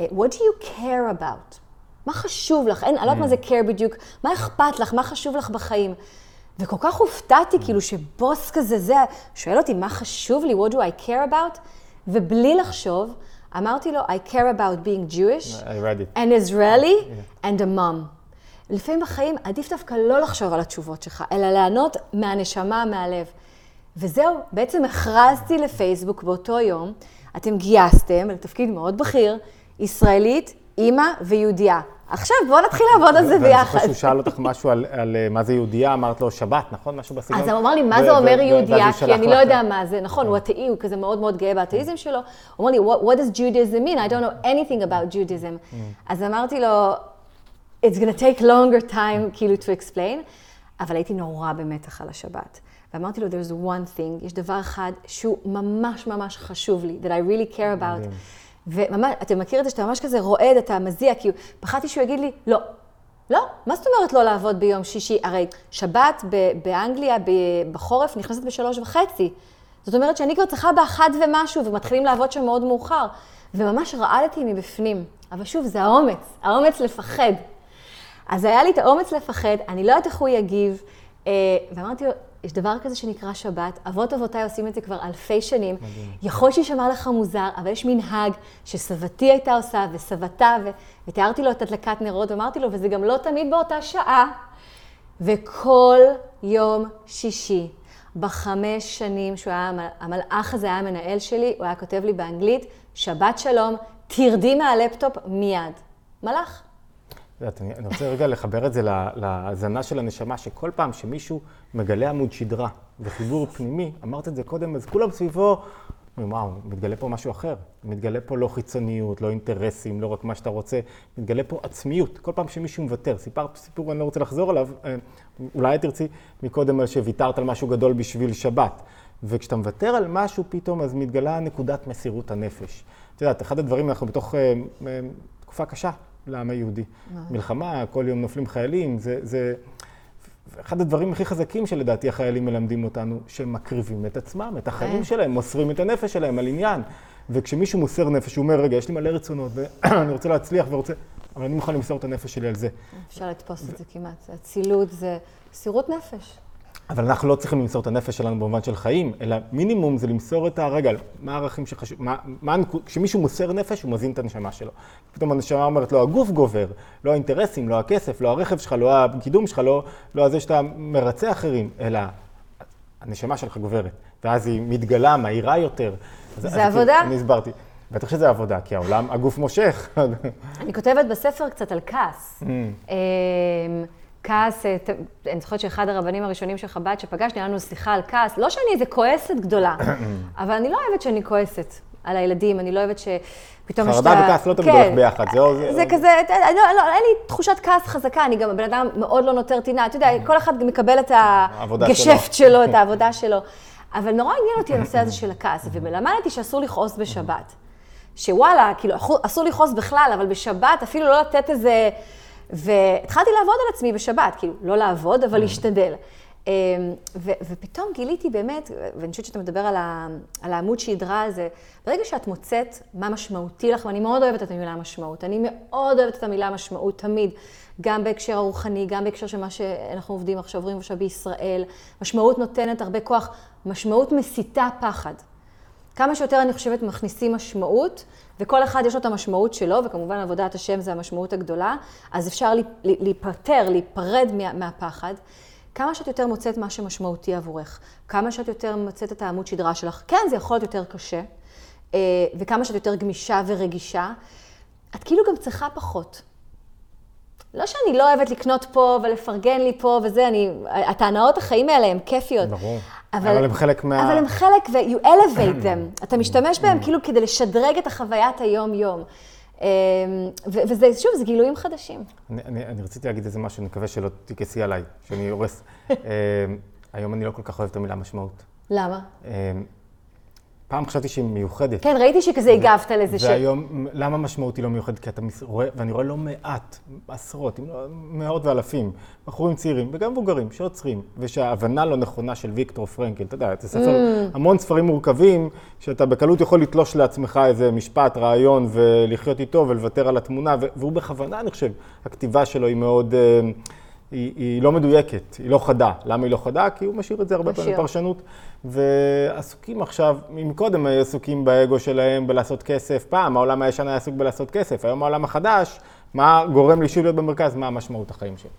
[SPEAKER 2] אה, what do you care about? מה חשוב לך? אין, אני לא יודעת מה זה care בדיוק, מה אכפת לך? מה חשוב לך בחיים? וכל כך הופתעתי, כאילו, שבוס כזה, זה, שואל אותי, מה חשוב לי? What do I care about? ובלי לחשוב, אמרתי לו, I care about being Jewish, and Israeli, yeah. and a mom. לפעמים בחיים עדיף דווקא לא לחשוב על התשובות שלך, אלא לענות מהנשמה, מהלב. וזהו, בעצם הכרזתי לפייסבוק באותו יום, אתם גייסתם לתפקיד מאוד בכיר, ישראלית, אימא ויהודייה. עכשיו בואו נתחיל לעבוד על זה ביחד. ואני
[SPEAKER 1] זוכר שהוא שאל אותך משהו על, על אה, מה זה יהודייה, אמרת לו שבת, נכון? משהו בסגנון.
[SPEAKER 2] אז הוא אמר לי, מה זה אומר יהודייה? כי אני לא יודע מה זה. נכון, הוא אתאי, הוא כזה מאוד מאוד גאה באתאיזם שלו. הוא אמר לי, what does Judaism mean? I don't know anything about Judaism. אז אמרתי לו, it's going to take longer time כאילו to explain, אבל הייתי נורא במתח על השבת. ואמרתי לו, there's one thing, יש דבר אחד שהוא ממש ממש חשוב לי, that I really care about. וממש, אתה מכיר את זה שאתה ממש כזה רועד, אתה מזיע, כי פחדתי שהוא יגיד לי, לא. לא, מה זאת אומרת לא לעבוד ביום שישי? הרי שבת באנגליה בחורף נכנסת בשלוש וחצי. זאת אומרת שאני כבר צריכה באחד ומשהו, ומתחילים לעבוד שם מאוד מאוחר. וממש רעדתי מבפנים. אבל שוב, זה האומץ, האומץ לפחד. אז היה לי את האומץ לפחד, אני לא יודעת איך הוא יגיב, אה, ואמרתי לו, יש דבר כזה שנקרא שבת, אבות אבותיי עושים את זה כבר אלפי שנים. מדהים. יכול שישמע לך מוזר, אבל יש מנהג שסבתי הייתה עושה, וסבתה, ו... ותיארתי לו את הדלקת נרות, ואמרתי לו, וזה גם לא תמיד באותה שעה. וכל יום שישי, בחמש שנים שהוא היה, המלאך הזה היה המנהל שלי, הוא היה כותב לי באנגלית, שבת שלום, תרדי מהלפטופ מיד. מלאך.
[SPEAKER 1] יודעת, אני, אני רוצה רגע לחבר את זה להאזנה של הנשמה, שכל פעם שמישהו מגלה עמוד שדרה וחיבור פנימי, אמרת את זה קודם, אז כולם סביבו, וואו, מתגלה פה משהו אחר. מתגלה פה לא חיצוניות, לא אינטרסים, לא רק מה שאתה רוצה, מתגלה פה עצמיות. כל פעם שמישהו מוותר, סיפרת סיפור, אני לא רוצה לחזור עליו, אה, אולי תרצי מקודם על שוויתרת על משהו גדול בשביל שבת. וכשאתה מוותר על משהו פתאום, אז מתגלה נקודת מסירות הנפש. את יודעת, אחד הדברים, אנחנו בתוך אה, אה, תקופה קשה לעם היהודי. מלחמה, כל יום נופלים חיילים, זה, זה אחד הדברים הכי חזקים שלדעתי החיילים מלמדים אותנו, שהם מקריבים את עצמם, את החיים כן. שלהם, מוסרים את הנפש שלהם על עניין. וכשמישהו מוסר נפש, הוא אומר, רגע, יש לי מלא רצונות, ואני רוצה להצליח ורוצה, אבל אני מוכן למסור את הנפש שלי על זה.
[SPEAKER 2] אפשר לתפוס את זה כמעט. אצילות זה מסירות נפש.
[SPEAKER 1] אבל אנחנו לא צריכים למסור את הנפש שלנו במובן של חיים, אלא מינימום זה למסור את הרגע, מה הערכים שחשוב, מה, מה, כשמישהו מוסר נפש, הוא מזין את הנשמה שלו. פתאום הנשמה אומרת, לא הגוף גובר, לא האינטרסים, לא הכסף, לא הרכב שלך, לא הקידום שלך, לא, לא זה שאתה מרצה אחרים, אלא הנשמה שלך גוברת. ואז היא מתגלה, מהירה יותר.
[SPEAKER 2] זה אז, עבודה?
[SPEAKER 1] אני הסברתי. בטח שזה עבודה, כי העולם, הגוף מושך.
[SPEAKER 2] אני כותבת בספר קצת על כעס. כעס, אה, אני זוכרת שאחד הרבנים הראשונים של חב"ד שפגשתי, היה לנו שיחה על כעס, לא שאני איזה כועסת גדולה, אבל אני לא אוהבת שאני כועסת על הילדים, אני לא אוהבת שפתאום
[SPEAKER 1] יש את ה... חרדה וכעס לא תמיד הולך ביחד,
[SPEAKER 2] זהו. זה זה כזה, לא, לא, אין לי תחושת כעס חזקה, אני גם בן אדם מאוד לא נותר טינה, אתה יודע, כל אחד מקבל את הגשפט שלו, את העבודה שלו. אבל נורא עניין אותי הנושא הזה של הכעס, ולמדתי שאסור לכעוס בשבת. שוואלה, כאילו, אסור לכעוס בכלל, אבל בשבת אפילו לא לתת איזה... והתחלתי לעבוד על עצמי בשבת, כאילו, לא לעבוד, אבל mm. להשתדל. אמ, ו- ופתאום גיליתי באמת, ואני חושבת שאתה מדבר על, ה- על העמוד שדרה הזה, ברגע שאת מוצאת מה משמעותי לך, ואני מאוד אוהבת את המילה משמעות, אני מאוד אוהבת את המילה משמעות תמיד, גם בהקשר הרוחני, גם בהקשר של מה שאנחנו עובדים עכשיו, עוברים עכשיו בישראל. משמעות נותנת הרבה כוח, משמעות מסיתה פחד. כמה שיותר אני חושבת מכניסים משמעות, וכל אחד יש לו את המשמעות שלו, וכמובן עבודת השם זה המשמעות הגדולה, אז אפשר להיפטר, להיפרד מה, מהפחד. כמה שאת יותר מוצאת מה שמשמעותי עבורך, כמה שאת יותר מוצאת את העמוד שדרה שלך, כן, זה יכול להיות יותר קשה, אה, וכמה שאת יותר גמישה ורגישה, את כאילו גם צריכה פחות. לא שאני לא אוהבת לקנות פה ולפרגן לי פה וזה, אני, את ההנאות החיים האלה הן כיפיות.
[SPEAKER 1] ברור. אבל, אבל הם חלק מה...
[SPEAKER 2] אבל הם חלק, ו- you elevate them. אתה משתמש בהם כאילו כדי לשדרג את החוויית היום-יום. אמ, וזה, שוב, זה גילויים חדשים.
[SPEAKER 1] אני, אני, אני רציתי להגיד איזה משהו, אני מקווה שלא תכעסי עליי, שאני הורס. אמ, היום אני לא כל כך אוהב את המילה משמעות.
[SPEAKER 2] למה?
[SPEAKER 1] פעם חשבתי שהיא מיוחדת.
[SPEAKER 2] כן, ראיתי שכזה הגבת לזה
[SPEAKER 1] ש... והיום, למה משמעותי לא מיוחדת? כי אתה רואה, ואני רואה לא מעט, עשרות, לא מאות ואלפים, בחורים צעירים וגם מבוגרים שעוצרים, ושההבנה לא נכונה של ויקטור פרנקל, אתה יודע, זה ספר, mm. המון ספרים מורכבים, שאתה בקלות יכול לתלוש לעצמך איזה משפט, רעיון, ולחיות איתו ולוותר על התמונה, והוא בכוונה, אני חושב, הכתיבה שלו היא מאוד... אה, היא, היא לא מדויקת, היא לא חדה. למה היא לא חדה? כי הוא משאיר את זה הרבה פעמים בפרשנות. ועסוקים עכשיו, מקודם היו עסוקים באגו שלהם בלעשות כסף. פעם העולם הישן היה עסוק בלעשות כסף, היום העולם החדש, מה גורם לי שוב להיות במרכז? מה המשמעות החיים שלי?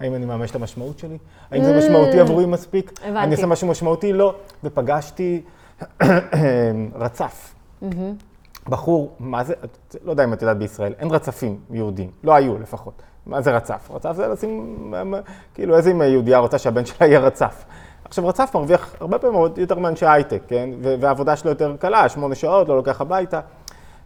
[SPEAKER 1] האם אני מממש את המשמעות שלי? האם זה משמעותי עבורי מספיק?
[SPEAKER 2] הבנתי.
[SPEAKER 1] אני עושה משהו משמעותי? לא. ופגשתי רצף. בחור, מה זה, לא יודע אם את יודעת בישראל, אין רצפים יהודים, לא היו לפחות. מה זה רצף? רצף זה לשים, כאילו איזה אימא יהודייה רוצה שהבן שלה יהיה רצף. עכשיו רצף מרוויח הרבה פעמים יותר מאנשי הייטק, כן? והעבודה שלו יותר קלה, שמונה שעות, לא לוקח הביתה.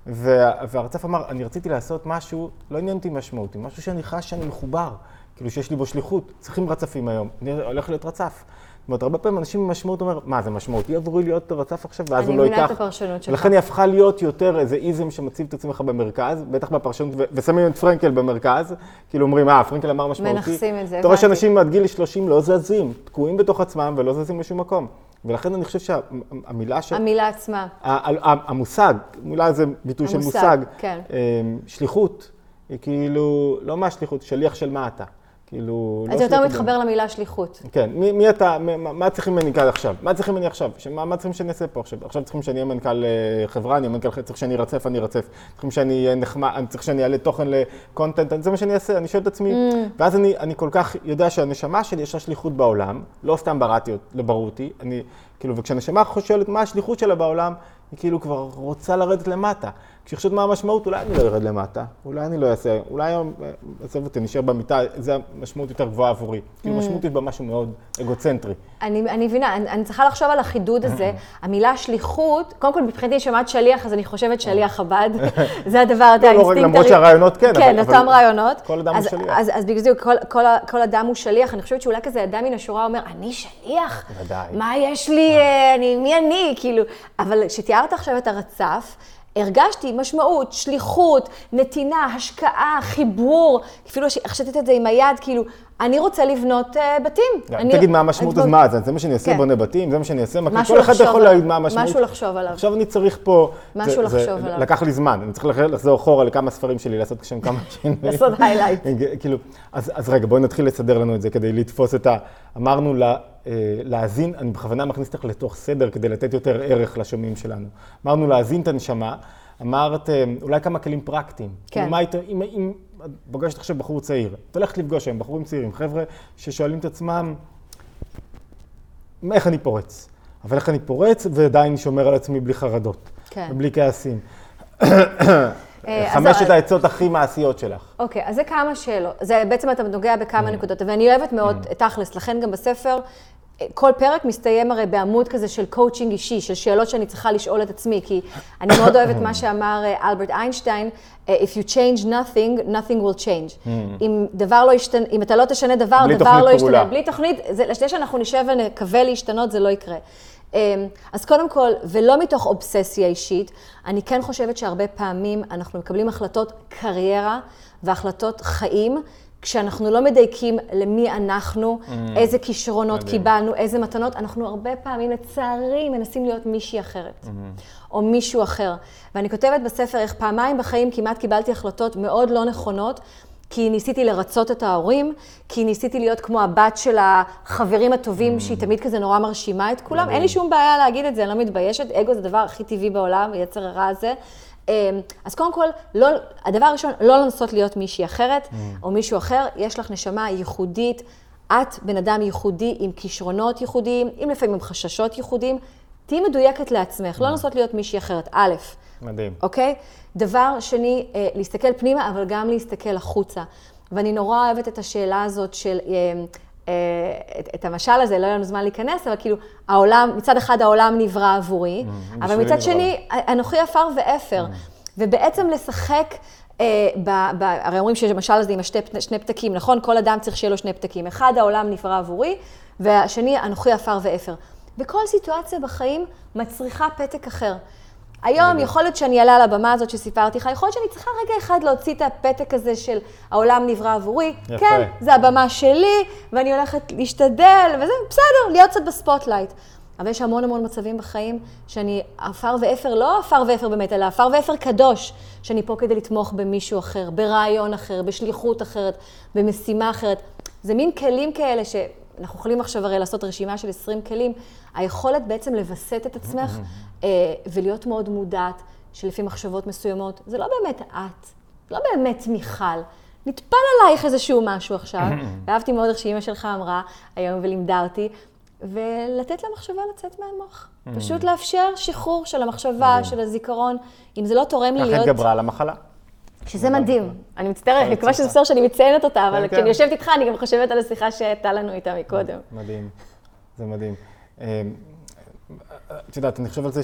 [SPEAKER 1] והרצף אמר, אני רציתי לעשות משהו, לא עניין אותי משמעותי, משהו שאני חש שאני מחובר, כאילו שיש לי בו שליחות, צריכים רצפים היום, אני הולך להיות רצף. זאת אומרת, הרבה פעמים אנשים עם משמעות אומר, מה, זה משמעותי עבורי להיות רצף עכשיו, ואז הוא לא ייקח.
[SPEAKER 2] אני מבינה את הפרשנות שלך.
[SPEAKER 1] ולכן היא הפכה להיות יותר איזה איזם שמציב את עצמך במרכז, בטח בפרשנות, ושמים את פרנקל במרכז, כאילו אומרים, אה, פרנקל אמר משמעותי.
[SPEAKER 2] מנכסים את זה,
[SPEAKER 1] הבנתי. אתה רואה שאנשים עד גיל 30 לא זזים, תקועים בתוך עצמם ולא זזים לשום מקום. ולכן אני חושב שהמילה ש...
[SPEAKER 2] המילה עצמה.
[SPEAKER 1] המושג, מילה זה ביטוי של מושג.
[SPEAKER 2] כן.
[SPEAKER 1] אמ, שליחות, היא כאילו, לא מה שליחות, שליח של מה אתה. כאילו, לא
[SPEAKER 2] אתה יותר מתחבר למילה שליחות.
[SPEAKER 1] כן, מי, מי אתה, מה, מה צריכים ממני כאן עכשיו? מה צריכים ממני עכשיו? שמה, מה צריכים שאני אעשה פה עכשיו? עכשיו צריכים שאני אהיה מנכ"ל אה, חברה, אני מנכ"ל, צריך שאני ארצף, אני ארצף. צריכים שאני אהיה נחמד, צריך שאני אעלה תוכן לקונטנט, זה מה שאני אעשה, אני שואל את עצמי. Mm. ואז אני, אני כל כך יודע שהנשמה שלי יש לה שליחות בעולם, לא סתם בראתי, לא ברור אותי, אני, כאילו, וכשהנשמה שואלת מה השליחות שלה בעולם, היא כאילו כבר רוצה לרדת למטה. כשהיא חושבת מה המשמעות, אולי אני לא ארד למטה, אולי אני לא אעשה, אולי היום, עזוב אותי, נשאר במיטה, זו המשמעות יותר גבוהה עבורי. כאילו, משמעות יש בה משהו מאוד אגוצנטרי.
[SPEAKER 2] אני, מבינה, אני, צריכה לחשוב על החידוד הזה. המילה שליחות, קודם כל מבחינתי אני שומעת שליח, אז אני חושבת שליח חב"ד. זה הדבר, אתה
[SPEAKER 1] לא, לא,
[SPEAKER 2] האינסטינקט.
[SPEAKER 1] למרות שהרעיונות כן,
[SPEAKER 2] כן, אותם רעיונות.
[SPEAKER 1] כל אדם הוא
[SPEAKER 2] אז-
[SPEAKER 1] שליח.
[SPEAKER 2] אז, זה כל, אדם הוא שליח. אני חושבת שאולי כזה אדם מן השורה אומר, אני שליח?
[SPEAKER 1] ודאי.
[SPEAKER 2] מה יש לי, אה, מי אני? כאילו, אבל כשתיארת עכשיו את הרצף, הרגשתי משמעות, שליחות, נתינה, השקעה, חיבור, אפילו החשבתי את זה עם היד, כאילו, אני רוצה לבנות אה, בתים. אני-
[SPEAKER 1] תגיד מה המשמעות, אז מה, זה זה מה שאני אעשה,
[SPEAKER 2] כן.
[SPEAKER 1] בונה בתים, זה מה שאני אעשה, כל אחד
[SPEAKER 2] לחשוב
[SPEAKER 1] יכול
[SPEAKER 2] עליו.
[SPEAKER 1] להגיד מה המשמעות.
[SPEAKER 2] משהו לחשוב עליו.
[SPEAKER 1] עכשיו אני צריך פה,
[SPEAKER 2] משהו
[SPEAKER 1] זה- זה
[SPEAKER 2] לחשוב עליו.
[SPEAKER 1] לקח לי זמן, אני צריך לח- לחזור אחורה לכמה ספרים שלי, לעשות שם כמה שינויים.
[SPEAKER 2] לעשות highlight.
[SPEAKER 1] כאילו, אז אז רגע, בואי נתחיל לסדר לנו את זה כדי לתפוס את ה... אמרנו לה- להאזין, אני בכוונה מכניס אותך לתוך סדר כדי לתת יותר ערך לשומעים שלנו. אמרנו להאזין את הנשמה, אמרת אה, אולי כמה כלים פרקטיים.
[SPEAKER 2] כן.
[SPEAKER 1] כאילו, מה היית, אם, אם את פוגשת עכשיו בחור צעיר, את הולכת לפגוש היום בחורים צעירים, חבר'ה ששואלים את עצמם, איך אני פורץ? אבל איך אני פורץ ועדיין שומר על עצמי בלי חרדות.
[SPEAKER 2] כן.
[SPEAKER 1] ובלי כעסים.
[SPEAKER 2] אה,
[SPEAKER 1] חמשת העצות הכי מעשיות שלך.
[SPEAKER 2] אוקיי, אז זה כמה שאלות. זה בעצם אתה נוגע בכמה נקודות, ואני אוהבת מאוד תכלס, לכן גם בספר, אה, כל פרק מסתיים הרי בעמוד כזה של קואוצ'ינג אישי, של שאלות שאני צריכה לשאול את עצמי, כי אני מאוד אוהבת מה שאמר אה, אלברט איינשטיין, If you change nothing, nothing will change. אם דבר לא ישתנה, אם אתה לא תשנה דבר,
[SPEAKER 1] בלי
[SPEAKER 2] דבר
[SPEAKER 1] תוכנית
[SPEAKER 2] לא
[SPEAKER 1] פעולה.
[SPEAKER 2] ישתנה. בלי תוכנית, זה לשני שאנחנו נשב ונקווה להשתנות, זה לא יקרה. אמ, אז קודם כל, ולא מתוך אובססיה אישית, אני כן חושבת שהרבה פעמים אנחנו מקבלים החלטות קריירה והחלטות חיים, כשאנחנו לא מדייקים למי אנחנו, איזה כישרונות
[SPEAKER 1] מדהים.
[SPEAKER 2] קיבלנו, איזה מתנות, אנחנו הרבה פעמים, לצערי, מנסים להיות מישהי אחרת, או מישהו אחר. ואני כותבת בספר איך פעמיים בחיים כמעט קיבלתי החלטות מאוד לא נכונות, כי ניסיתי לרצות את ההורים, כי ניסיתי להיות כמו הבת של החברים הטובים, שהיא תמיד כזה נורא מרשימה את כולם. אין לי שום בעיה להגיד את זה, אני לא מתביישת. אגו זה הדבר הכי טבעי בעולם, היצר הרע הזה. אמ, אז קודם כל, לא, הדבר הראשון, לא לנסות להיות מישהי אחרת, או מישהו אחר. יש לך נשמה ייחודית. את בן אדם ייחודי עם כישרונות ייחודיים, עם לפעמים חששות ייחודיים. תהיי מדויקת לעצמך, לא לנסות להיות מישהי אחרת. א',
[SPEAKER 1] מדהים.
[SPEAKER 2] אוקיי? דבר שני, אה, להסתכל פנימה, אבל גם להסתכל החוצה. ואני נורא אוהבת את השאלה הזאת של, אה, אה, את, את המשל הזה, לא היה לנו זמן להיכנס, אבל כאילו, העולם, מצד אחד העולם נברא עבורי, אבל
[SPEAKER 1] בשבילי
[SPEAKER 2] מצד
[SPEAKER 1] נברא
[SPEAKER 2] שני, אנוכי עפר ואפר. ובעצם לשחק, אה, ב, ב, הרי אומרים שהמשל הזה עם השתי, שני פתקים, נכון? כל אדם צריך שיהיה לו שני פתקים. אחד, העולם נברא עבורי, והשני, אנוכי עפר ואפר. וכל סיטואציה בחיים מצריכה פתק אחר. היום יכול להיות שאני אעלה על הבמה הזאת שסיפרתי לך, יכול להיות שאני צריכה רגע אחד להוציא את הפתק הזה של העולם נברא עבורי.
[SPEAKER 1] יפה.
[SPEAKER 2] כן, זה הבמה שלי, ואני הולכת להשתדל, וזה בסדר, להיות קצת ב spotlight. אבל יש המון המון מצבים בחיים שאני עפר ואפר, לא עפר ואפר באמת, אלא עפר ואפר קדוש, שאני פה כדי לתמוך במישהו אחר, ברעיון אחר, בשליחות אחרת, במשימה אחרת. זה מין כלים כאלה שאנחנו יכולים עכשיו הרי לעשות רשימה של 20 כלים. היכולת בעצם לווסת את עצמך אה, ולהיות מאוד מודעת שלפי מחשבות מסוימות, זה לא באמת את, לא באמת מיכל. נטפל עלייך איזשהו משהו עכשיו, ואהבתי מאוד איך שאימא שלך אמרה היום ולימדה אותי, ולתת למחשבה לצאת מהמוח. פשוט לאפשר שחרור של המחשבה, של הזיכרון. אם זה לא תורם לי
[SPEAKER 1] ככה
[SPEAKER 2] להיות...
[SPEAKER 1] התגברה על המחלה.
[SPEAKER 2] שזה מדהים. אני מצטערת, אני מקווה שזה. בסדר שאני מציינת אותה, אבל
[SPEAKER 1] כן,
[SPEAKER 2] כשאני
[SPEAKER 1] כן.
[SPEAKER 2] יושבת איתך, אני גם חושבת על השיחה שהייתה לנו איתה מקודם.
[SPEAKER 1] מדהים, זה מדהים. אה, את יודעת, אני חושב על זה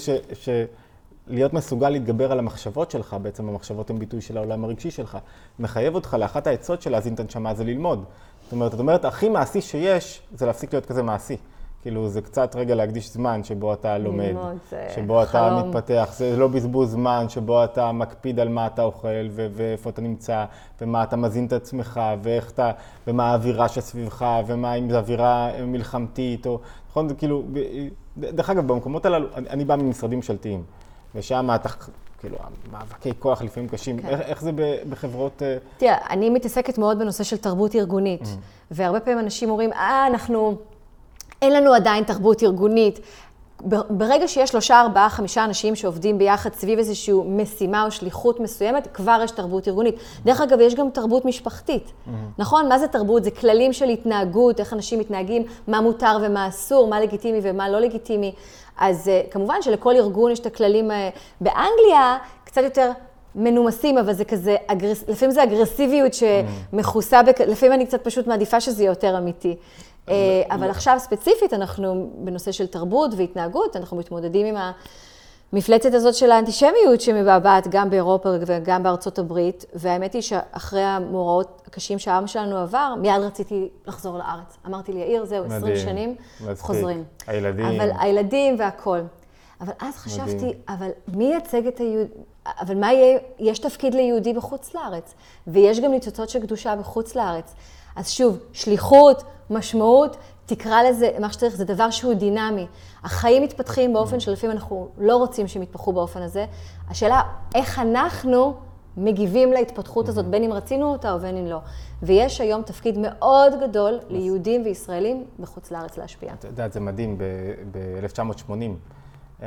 [SPEAKER 1] שלהיות מסוגל להתגבר על המחשבות שלך, בעצם המחשבות הן ביטוי של העולם הרגשי שלך, מחייב אותך לאחת העצות של להזין את הנשמה זה ללמוד. זאת אומרת, את אומרת, הכי מעשי שיש, זה להפסיק להיות כזה מעשי. כאילו, זה קצת רגע להקדיש זמן שבו אתה לומד, שבו אתה
[SPEAKER 2] חלום.
[SPEAKER 1] מתפתח, זה לא בזבוז זמן, שבו אתה מקפיד על מה אתה אוכל ו- ואיפה אתה נמצא, ומה אתה מזין את עצמך, ואיך אתה, ומה האווירה שסביבך, ומה אם זו אווירה מלחמתית, או, נכון, זה כאילו, דרך אגב, במקומות הללו, אני, אני בא ממשרדים ממשלתיים, ושם אתה כאילו, מאבקי כוח לפעמים קשים.
[SPEAKER 2] כן.
[SPEAKER 1] איך, איך זה בחברות... אה,
[SPEAKER 2] תראה, אני מתעסקת מאוד בנושא של תרבות ארגונית,
[SPEAKER 1] Mm.
[SPEAKER 2] והרבה פעמים אנשים אומרים, אה, אנחנו, אין לנו עדיין תרבות ארגונית. ברגע שיש שלושה, ארבעה, חמישה אנשים שעובדים ביחד סביב איזושהי משימה או שליחות מסוימת, כבר יש תרבות ארגונית. דרך אגב, יש גם תרבות משפחתית, נכון? מה זה תרבות? זה כללים של התנהגות, איך אנשים מתנהגים, מה מותר ומה אסור, מה לגיטימי ומה לא לגיטימי. אז אה, כמובן שלכל ארגון יש את הכללים. אה, באנגליה, קצת יותר מנומסים, אבל זה כזה, אגרס... לפעמים זה אגרסיביות שמכוסה, בק... לפעמים אני קצת פשוט מעדיפה שזה יהיה יותר אמיתי. אה, אבל עכשיו ספציפית, אנחנו בנושא של תרבות והתנהגות, אנחנו מתמודדים עם המפלצת הזאת של האנטישמיות שמבעבעת גם באירופה וגם בארצות הברית, והאמת היא שאחרי המאורעות הקשים שהעם שלנו עבר, מיד רציתי לחזור לארץ. אמרתי לי, יאיר, זהו, 20
[SPEAKER 1] מדהים.
[SPEAKER 2] שנים. חוזרים.
[SPEAKER 1] הילדים.
[SPEAKER 2] אבל הילדים והכול. אבל אז חשבתי,
[SPEAKER 1] מדהים.
[SPEAKER 2] אבל מי ייצג את היהודי? אבל מה יהיה, יש תפקיד ליהודי בחוץ לארץ, ויש גם ניצוצות של קדושה בחוץ לארץ. אז שוב, שליחות, משמעות, תקרא לזה מה שצריך, זה דבר שהוא דינמי. החיים מתפתחים באופן שלפעמים אנחנו לא רוצים שהם יתפתחו באופן הזה. השאלה, איך אנחנו מגיבים להתפתחות הזאת, בין אם רצינו אותה או בין אם לא. ויש היום תפקיד מאוד גדול ליהודים וישראלים בחוץ לארץ להשפיע.
[SPEAKER 1] את יודעת, זה מדהים, ב-1980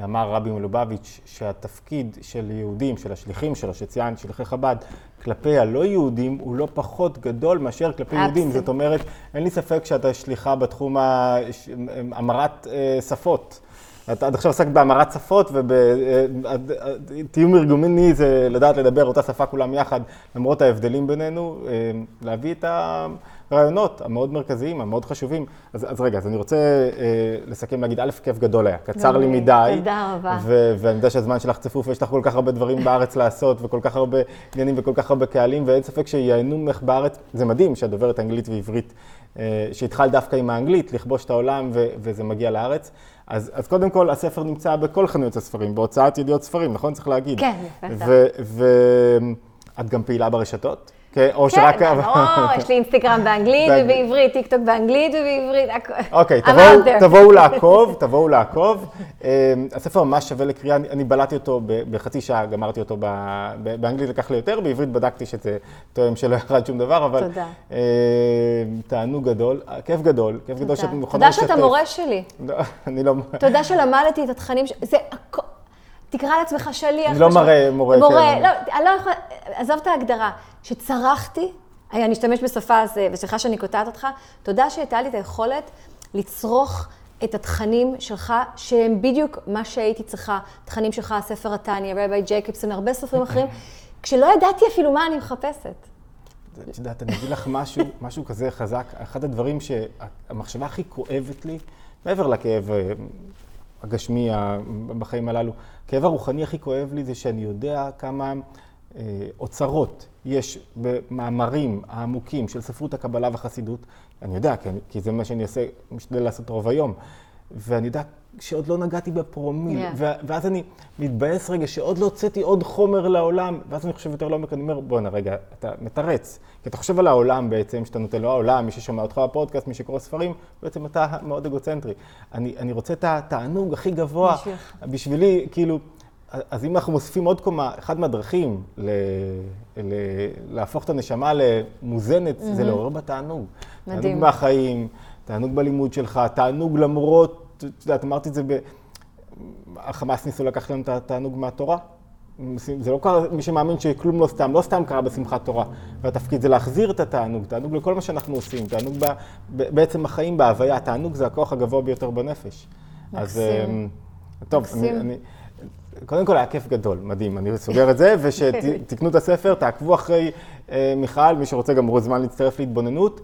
[SPEAKER 1] אמר רבי מלובביץ' שהתפקיד של יהודים, של השליחים שלו, שציינת, שליחי חב"ד, כלפי הלא יהודים, הוא לא פחות גדול מאשר כלפי יהודים. זאת אומרת, אין לי ספק שאתה שליחה בתחום ה- המרת אה, שפות. את עד עכשיו עסקת בהמרת שפות, ובתיאום ארגוני זה לדעת לדבר אותה שפה כולם יחד, למרות ההבדלים בינינו, אה, להביא את הרעיונות המאוד מרכזיים, המאוד חשובים. אז, אז רגע, אז אני רוצה אה, לסכם, להגיד, א', כיף גדול היה, קצר לי. מדי.
[SPEAKER 2] תודה רבה.
[SPEAKER 1] ו- ואני יודע שהזמן שלך צפוף, ויש לך כל כך הרבה דברים בארץ לעשות, וכל כך הרבה עניינים וכל כך הרבה קהלים, ואין ספק שייהנו ממך בארץ. זה מדהים שאת דוברת אנגלית ועברית, אה, שהתחלת דווקא עם האנגלית, לכבוש את העולם, ו- וזה מגיע לארץ. אז, אז קודם כל, הספר נמצא בכל חנויות הספרים, בהוצאת ידיעות ספרים, נכון? צריך להגיד.
[SPEAKER 2] כן, בטח.
[SPEAKER 1] ואת גם פעילה ברשתות? כן, או שרק...
[SPEAKER 2] כן, ברור, יש לי אינסטגרם באנגלית. ובעברית, טיק טוק באנגלית ובעברית, הכול.
[SPEAKER 1] אוקיי, תבואו, לעקוב, תבואו לעקוב. אה, הספר ממש שווה לקריאה, אני, בלעתי אותו בחצי שעה, גמרתי אותו באנגלית לקח לי יותר, בעברית בדקתי שזה תואם שלא ירד שום דבר, אבל
[SPEAKER 2] תודה.
[SPEAKER 1] אה, תענוג גדול, כיף גדול, כיף גדול שאת מוכנה
[SPEAKER 2] תודה שאתה מורה שלי.
[SPEAKER 1] לא, אני לא...
[SPEAKER 2] תודה שלמדתי את התכנים, זה הכול. תקרא לעצמך שליח.
[SPEAKER 1] אני לא מראה, מורה,
[SPEAKER 2] מורה,
[SPEAKER 1] כן.
[SPEAKER 2] לא, אני לא יכולה, עזוב את ההגדרה. שצרחתי, אני אשתמש בשפה, אה, וסליחה שאני קוטעת אותך, תודה שהייתה לי את היכולת לצרוך את התכנים שלך, שהם בדיוק מה שהייתי צריכה. תכנים שלך, ספר התניא, רבי ג'ייקובסון, הרבה סופרים אחרים, כשלא ידעתי אפילו מה אני מחפשת.
[SPEAKER 1] את יודעת, אני אגיד לך משהו, משהו כזה חזק. אחד הדברים שהמחשבה הכי כואבת לי, מעבר לכאב אה, הגשמי בחיים הללו, הכאב הרוחני הכי כואב לי זה שאני יודע כמה אה, אוצרות יש במאמרים העמוקים של ספרות הקבלה והחסידות. אני יודע, כי, כי זה מה שאני עושה, משתדל לעשות רוב היום. ואני יודע שעוד לא נגעתי בפרומיל,
[SPEAKER 2] Yeah.
[SPEAKER 1] ו- ואז אני מתבאס רגע שעוד לא הוצאתי עוד חומר לעולם, ואז אני חושב יותר לעומק, אני אומר, בואנה רגע, אתה מתרץ. כי אתה חושב על העולם בעצם, שאתה נותן לו העולם, מי ששומע אותך בפודקאסט, מי שקורא ספרים, בעצם אתה מאוד אגוצנטרי. אני, אני רוצה את התענוג הכי גבוה.
[SPEAKER 2] בשבילך.
[SPEAKER 1] בשבילי, כאילו, אז אם אנחנו מוסיפים עוד קומה, אחת מהדרכים ל, ל, להפוך את הנשמה למוזנת, זה לעורר בה תענוג.
[SPEAKER 2] מדהים.
[SPEAKER 1] תענוג מהחיים, תענוג בלימוד שלך, תענוג למרות, את יודעת, אמרתי את זה ב... החמאס ניסו לקחת לנו את התענוג מהתורה. זה לא קרה, מי שמאמין שכלום לא סתם, לא סתם קרה בשמחת תורה. והתפקיד זה להחזיר את התענוג, תענוג לכל מה שאנחנו עושים, תענוג ב, ב, בעצם החיים, בהוויה, תענוג זה הכוח הגבוה ביותר בנפש. אז
[SPEAKER 2] מקסים.
[SPEAKER 1] אה, טוב, אני,
[SPEAKER 2] מקסים.
[SPEAKER 1] אני, קודם כל היה כיף גדול, מדהים, אני סוגר את זה, ושתקנו את הספר, תעקבו אחרי אה, מיכל, מי שרוצה גם מוזמן להצטרף להתבוננות,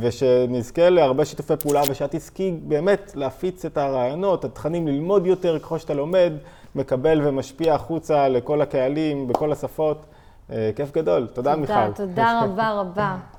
[SPEAKER 1] ושנזכה להרבה שיתופי פעולה, ושאת תזכי באמת להפיץ את הרעיונות, התכנים, ללמוד יותר ככל שאתה לומד, מקבל ומשפיע החוצה לכל הקהלים, בכל השפות. אה, כיף גדול, תודה מיכל.
[SPEAKER 2] תודה, תודה רבה רבה.